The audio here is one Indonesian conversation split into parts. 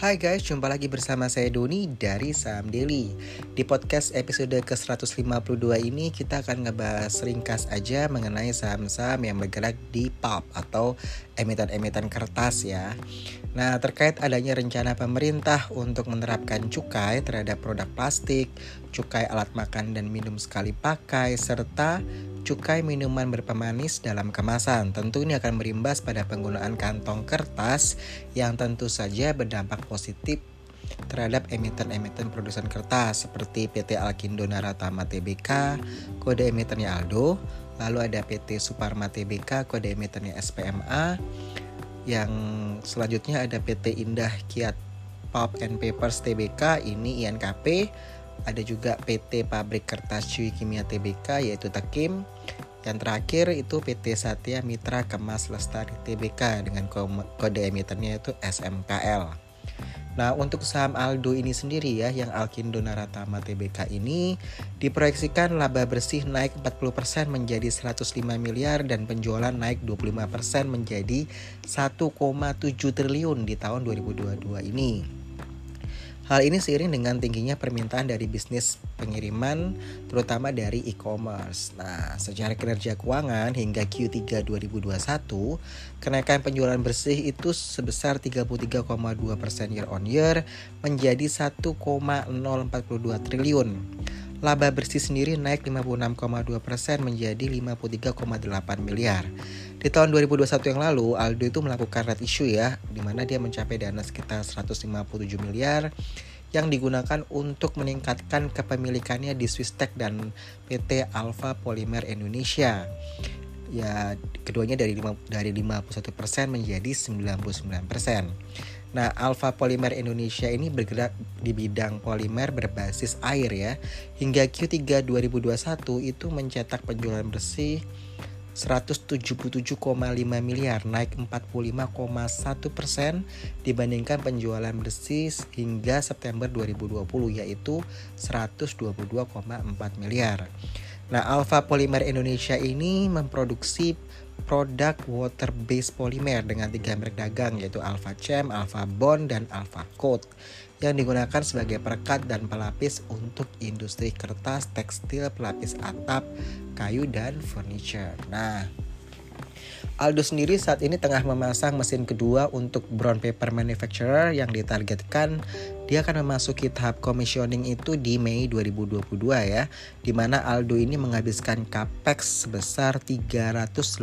Hai guys, jumpa lagi bersama saya Doni dari Saham Daily. Di podcast episode ke-152 ini kita akan ngebahas ringkas aja mengenai saham-saham yang bergerak di pulp atau emiten-emiten kertas ya. Nah, terkait adanya rencana pemerintah untuk menerapkan cukai terhadap produk plastik, cukai alat makan dan minum sekali pakai, serta cukai minuman berpemanis dalam kemasan. Tentu ini akan berimbas pada penggunaan kantong kertas yang tentu saja berdampak positif terhadap emiten-emiten produsen kertas seperti PT Alkindo Naratama Tbk, kode emitennya Aldo, lalu ada PT Suparma Tbk, kode emitennya SPMA, yang selanjutnya ada PT Indah Kiat Pulp and Papers Tbk, ini INKP, ada juga PT Pabrik Kertas Cui Kimia Tbk yaitu Tekim. Yang terakhir itu PT Satya Mitra Kemas Lestari Tbk dengan kode emitennya itu SMKL. Nah untuk saham Aldo ini sendiri ya yang Alkindo Naratama Tbk ini diproyeksikan laba bersih naik 40% menjadi 105 miliar dan penjualan naik 25% menjadi 1,7 triliun di tahun 2022 ini. Hal ini seiring dengan tingginya permintaan dari bisnis pengiriman, terutama dari e-commerce. Nah, secara kinerja keuangan hingga Q3 2021, kenaikan penjualan bersih itu sebesar 33,2% year on year menjadi 1,042 triliun. Laba bersih sendiri naik 56,2% menjadi 53,8 miliar. Di tahun 2021 yang lalu, Aldo itu melakukan red issue ya, di mana dia mencapai dana sekitar 157 miliar yang digunakan untuk meningkatkan kepemilikannya di Swistek dan PT Alpha Polymer Indonesia. Ya, keduanya dari 5, dari 51% menjadi 99%. Nah, Alpha Polymer Indonesia ini bergerak di bidang polimer berbasis air ya. Hingga Q3 2021 itu mencetak penjualan bersih 177,5 miliar naik 45,1 persen dibandingkan penjualan bersih hingga September 2020 yaitu 122,4 miliar. Nah, Alpha Polymer Indonesia ini memproduksi produk water based polymer dengan tiga merek dagang yaitu Alpha Chem, Alpha Bond, dan Alpha Coat yang digunakan sebagai perekat dan pelapis untuk industri kertas, tekstil, pelapis atap, kayu, dan furniture. Nah, Aldo sendiri saat ini tengah memasang mesin kedua untuk brown paper manufacturer yang ditargetkan dia akan memasuki tahap commissioning itu di Mei 2022 ya. Di mana Aldo ini menghabiskan capex sebesar 380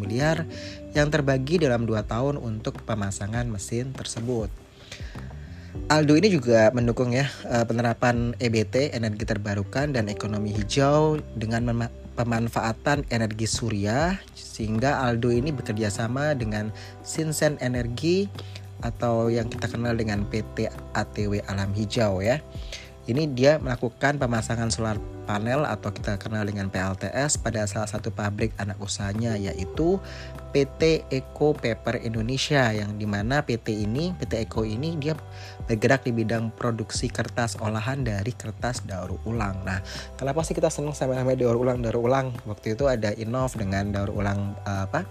miliar yang terbagi dalam 2 tahun untuk pemasangan mesin tersebut. Aldo ini juga mendukung ya eh, penerapan EBT energi terbarukan dan ekonomi hijau dengan pemanfaatan energi surya sehingga Aldo ini bekerja sama dengan Sinsen Energi atau yang kita kenal dengan PT ATW Alam Hijau ya. Ini dia melakukan pemasangan solar panel atau kita kenal dengan PLTS pada salah satu pabrik anak usahanya yaitu PT Eco Paper Indonesia yang di mana PT ini PT Eco ini dia bergerak di bidang produksi kertas olahan dari kertas daur ulang. Nah, kenapa sih kita senang sama namanya daur ulang daur ulang? Waktu itu ada Innov dengan daur ulang uh, apa?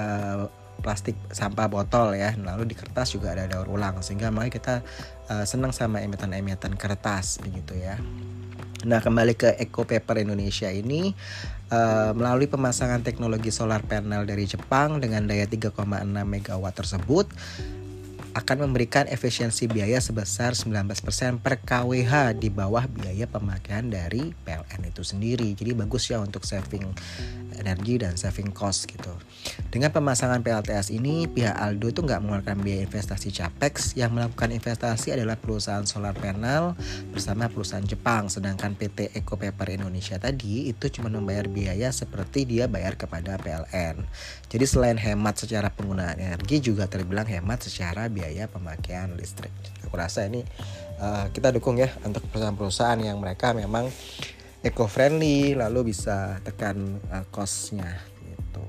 Uh, plastik sampah botol ya lalu di kertas juga ada daur ulang sehingga makanya kita uh, senang sama emiten-emiten kertas begitu ya Nah kembali ke Eco Paper Indonesia ini uh, melalui pemasangan teknologi solar panel dari Jepang dengan daya 3,6 MW tersebut akan memberikan efisiensi biaya sebesar 19% per kWh di bawah biaya pemakaian dari PLN itu sendiri. Jadi bagus ya untuk saving energi dan saving cost gitu. Dengan pemasangan PLTS ini, pihak Aldo itu nggak mengeluarkan biaya investasi capex. Yang melakukan investasi adalah perusahaan solar panel bersama perusahaan Jepang. Sedangkan PT Eco Paper Indonesia tadi itu cuma membayar biaya seperti dia bayar kepada PLN. Jadi selain hemat secara penggunaan energi juga terbilang hemat secara biaya pemakaian listrik. Aku rasa ini uh, kita dukung ya untuk perusahaan-perusahaan yang mereka memang eco-friendly lalu bisa tekan uh, cost-nya gitu.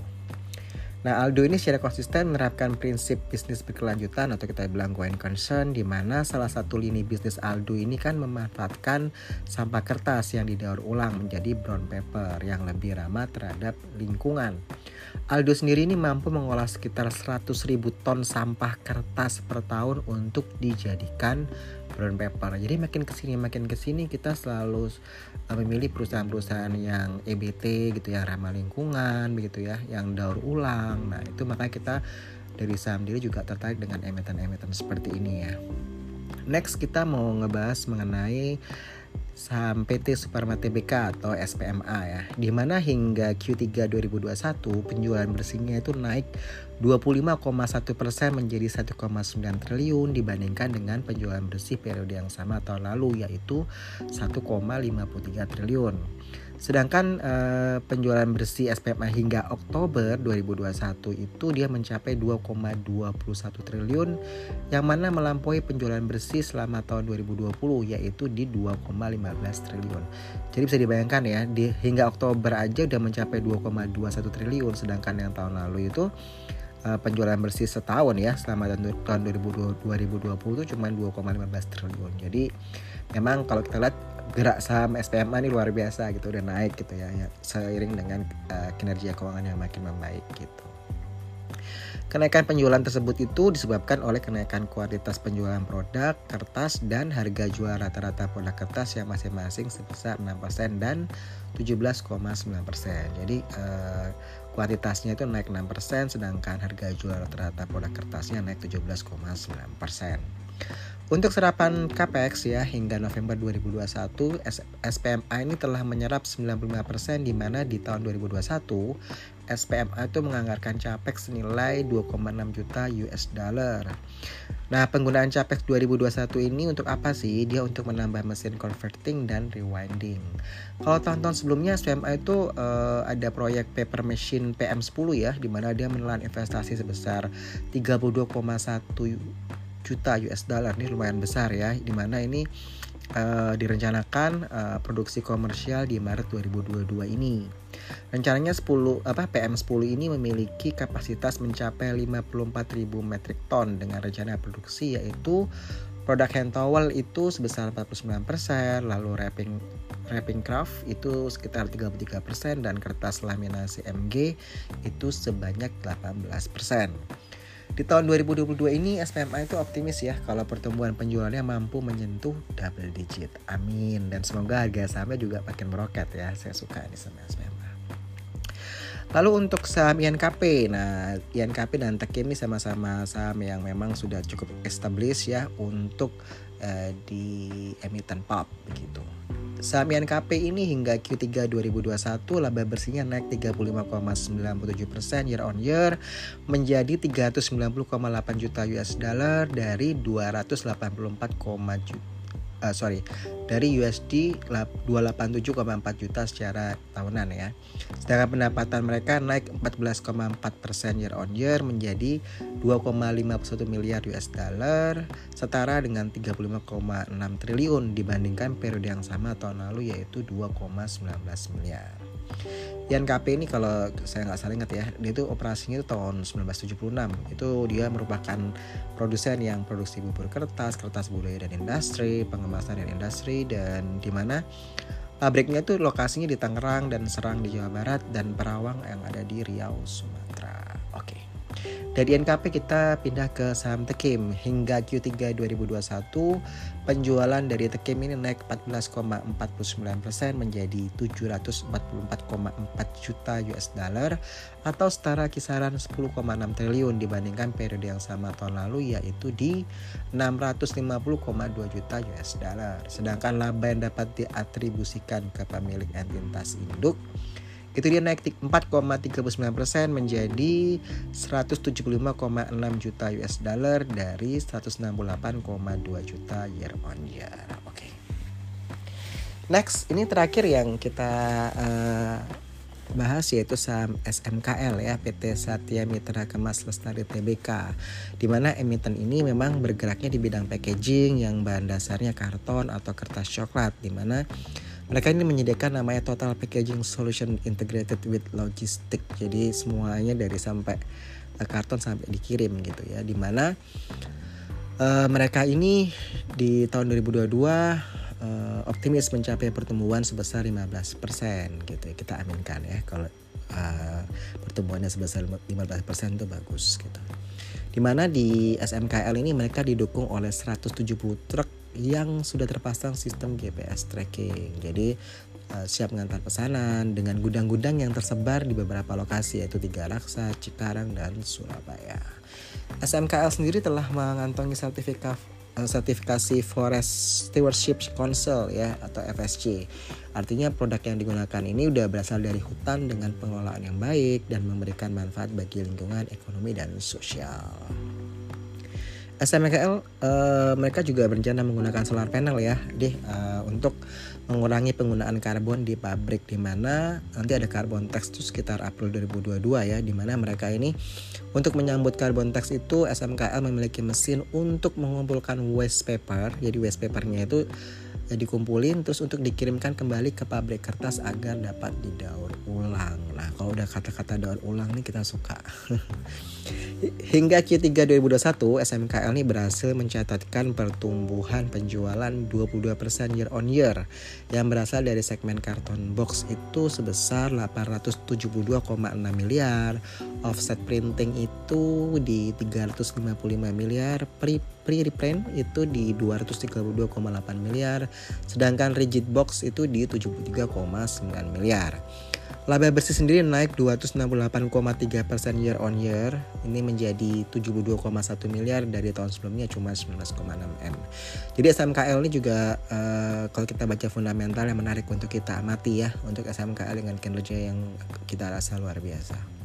Nah, Aldo ini secara konsisten menerapkan prinsip bisnis berkelanjutan atau kita bilang going concern di mana salah satu lini bisnis Aldo ini kan memanfaatkan sampah kertas yang didaur ulang menjadi brown paper yang lebih ramah terhadap lingkungan. Aldo sendiri ini mampu mengolah sekitar 100 ribu ton sampah kertas per tahun untuk dijadikan brown paper. Jadi makin ke sini makin ke sini kita selalu uh, memilih perusahaan-perusahaan yang EBT gitu yang ramah lingkungan begitu ya, yang daur ulang. Nah itu makanya kita dari saham diri juga tertarik dengan emiten-emiten seperti ini ya. Next kita mau ngebahas mengenai saham PT Superma Tbk atau SPMA ya. Di mana hingga Q3 2021 penjualan bersihnya itu naik 25,1% menjadi 1,9 triliun dibandingkan dengan penjualan bersih periode yang sama tahun lalu yaitu 1,53 triliun. Sedangkan uh, penjualan bersih SPMA hingga Oktober 2021 itu dia mencapai 2,21 triliun yang mana melampaui penjualan bersih selama tahun 2020 yaitu di 2,15 triliun. Jadi bisa dibayangkan ya di hingga Oktober aja udah mencapai 2,21 triliun sedangkan yang tahun lalu itu uh, penjualan bersih setahun ya selama tahun 2020, 2020 itu cuma 2,15 triliun. Jadi memang kalau kita lihat gerak saham SPMA ini luar biasa gitu udah naik gitu ya, ya seiring dengan uh, kinerja keuangan yang makin membaik gitu. Kenaikan penjualan tersebut itu disebabkan oleh kenaikan kualitas penjualan produk, kertas, dan harga jual rata-rata produk kertas yang masing-masing sebesar 6% dan 17,9%. Jadi eh, kuantitasnya itu naik 6%, sedangkan harga jual rata-rata produk kertasnya naik 17,9%. Untuk serapan capex ya hingga November 2021 SPMA ini telah menyerap 95% di mana di tahun 2021 SPMA itu menganggarkan capex senilai 2,6 juta US dollar. Nah, penggunaan capex 2021 ini untuk apa sih? Dia untuk menambah mesin converting dan rewinding. Kalau tahun-tahun sebelumnya SPMA itu uh, ada proyek paper machine PM10 ya di mana dia menelan investasi sebesar 32,1 juta US dollar ini lumayan besar ya di mana ini uh, direncanakan uh, produksi komersial di Maret 2022 ini. Rencananya 10 apa PM10 ini memiliki kapasitas mencapai 54.000 metrik ton dengan rencana produksi yaitu produk hand towel itu sebesar 49%, lalu wrapping wrapping craft itu sekitar 33% dan kertas laminasi MG itu sebanyak 18%. Di tahun 2022 ini SPMA itu optimis ya kalau pertumbuhan penjualannya mampu menyentuh double digit. Amin. Dan semoga harga sahamnya juga makin meroket ya. Saya suka ini sama SPMA. Lalu untuk saham INKP, nah INKP dan Tekim ini sama-sama saham yang memang sudah cukup established ya untuk uh, di emiten pop begitu. Saham INKP ini hingga Q3 2021 laba bersihnya naik 35,97% year on year menjadi 390,8 juta US dollar dari 284, juta uh, sorry dari USD 287,4 juta secara tahunan ya. Sedangkan pendapatan mereka naik 14,4 persen year on year menjadi 2,51 miliar US dollar setara dengan 35,6 triliun dibandingkan periode yang sama tahun lalu yaitu 2,19 miliar. Yan KP ini kalau saya nggak salah ingat ya, dia itu operasinya itu tahun 1976. Itu dia merupakan produsen yang produksi bubur kertas, kertas budaya dan industri, pengemasan dan industri dan di mana pabriknya itu lokasinya di Tangerang dan Serang di Jawa Barat dan Perawang yang ada di Riau, Sumatera. Oke. Okay. Dari NKP kita pindah ke saham Tekim. Hingga Q3 2021, penjualan dari Tekim ini naik 14,49% menjadi 744,4 juta US dollar atau setara kisaran 10,6 triliun dibandingkan periode yang sama tahun lalu yaitu di 650,2 juta US dollar. Sedangkan laba yang dapat diatribusikan ke pemilik entitas induk itu dia naik 4,39% menjadi 175,6 juta US dollar dari 168,2 juta year on year. Oke. Okay. Next, ini terakhir yang kita uh, bahas yaitu saham SMKL ya PT Satya Mitra Kemas Lestari Tbk di mana emiten ini memang bergeraknya di bidang packaging yang bahan dasarnya karton atau kertas coklat di mana mereka ini menyediakan namanya Total Packaging Solution Integrated with Logistic. Jadi semuanya dari sampai uh, karton sampai dikirim gitu ya. Di mana uh, mereka ini di tahun 2022 uh, eh, optimis mencapai pertumbuhan sebesar 15% gitu ya. Kita aminkan ya kalau uh, pertumbuhan pertumbuhannya sebesar 15% itu bagus gitu. Di mana di SMKL ini mereka didukung oleh 170 truk yang sudah terpasang sistem GPS tracking. Jadi uh, siap mengantar pesanan dengan gudang-gudang yang tersebar di beberapa lokasi yaitu Tiga Raksa, Cikarang, dan Surabaya. SMKL sendiri telah mengantongi sertifikat eh, sertifikasi Forest Stewardship Council ya atau FSC. Artinya produk yang digunakan ini udah berasal dari hutan dengan pengelolaan yang baik dan memberikan manfaat bagi lingkungan, ekonomi dan sosial. SMKL uh, eh, mereka juga berencana menggunakan solar panel ya, deh uh, untuk mengurangi penggunaan karbon di pabrik di mana nanti ada karbon tax itu sekitar April 2022 ya, di mana mereka ini untuk menyambut karbon tax itu SMKL memiliki mesin untuk mengumpulkan waste paper. Jadi waste papernya itu dikumpulin terus untuk dikirimkan kembali ke pabrik kertas agar dapat didaur ulang. Nah, kalau udah kata-kata daur ulang nih kita suka. Hingga Q3 2021, SMKL ini berhasil mencatatkan pertumbuhan penjualan 22% year on year yang berasal dari segmen karton box itu sebesar 872,6 miliar, offset printing itu di 355 miliar, pre pre-reprint itu di 232,8 miliar, sedangkan rigid box itu di 73,9 miliar. Laba bersih sendiri naik 268,3% year on year. Ini menjadi 72,1 miliar dari tahun sebelumnya cuma 19,6 M. Jadi SMKL ini juga uh, kalau kita baca fundamental yang menarik untuk kita amati ya untuk SMKL dengan kinerja yang kita rasa luar biasa.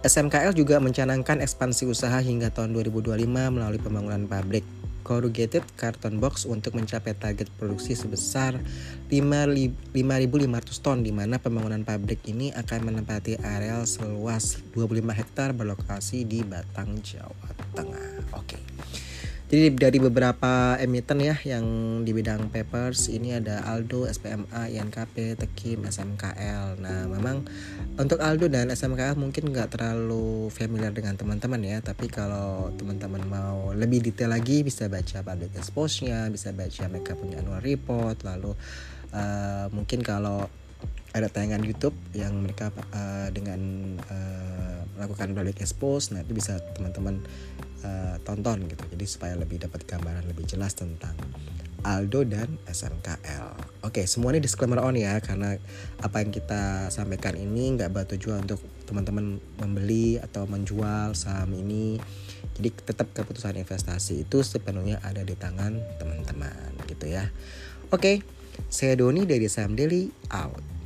SMKL juga mencanangkan ekspansi usaha hingga tahun 2025 melalui pembangunan pabrik corrugated carton box untuk mencapai target produksi sebesar 5.500 ton di mana pembangunan pabrik ini akan menempati areal seluas 25 hektar berlokasi di Batang, Jawa Tengah. Oke. Okay. Jadi dari beberapa emiten ya yang di bidang papers ini ada Aldo, SPMA, INKP, Tekim, SMKL. Nah memang untuk Aldo dan SMKL mungkin nggak terlalu familiar dengan teman-teman ya. Tapi kalau teman-teman mau lebih detail lagi bisa baca public expose-nya, bisa baca mereka punya annual report. Lalu uh, mungkin kalau ada tayangan YouTube yang mereka uh, dengan uh, melakukan public expose, nah itu bisa teman-teman uh, tonton gitu jadi supaya lebih dapat gambaran lebih jelas tentang Aldo dan SMKL. Oke, semua ini disclaimer on ya karena apa yang kita sampaikan ini nggak bertujuan untuk teman-teman membeli atau menjual saham ini. Jadi tetap keputusan investasi itu sepenuhnya ada di tangan teman-teman gitu ya. Oke, saya Doni dari Saham Daily out.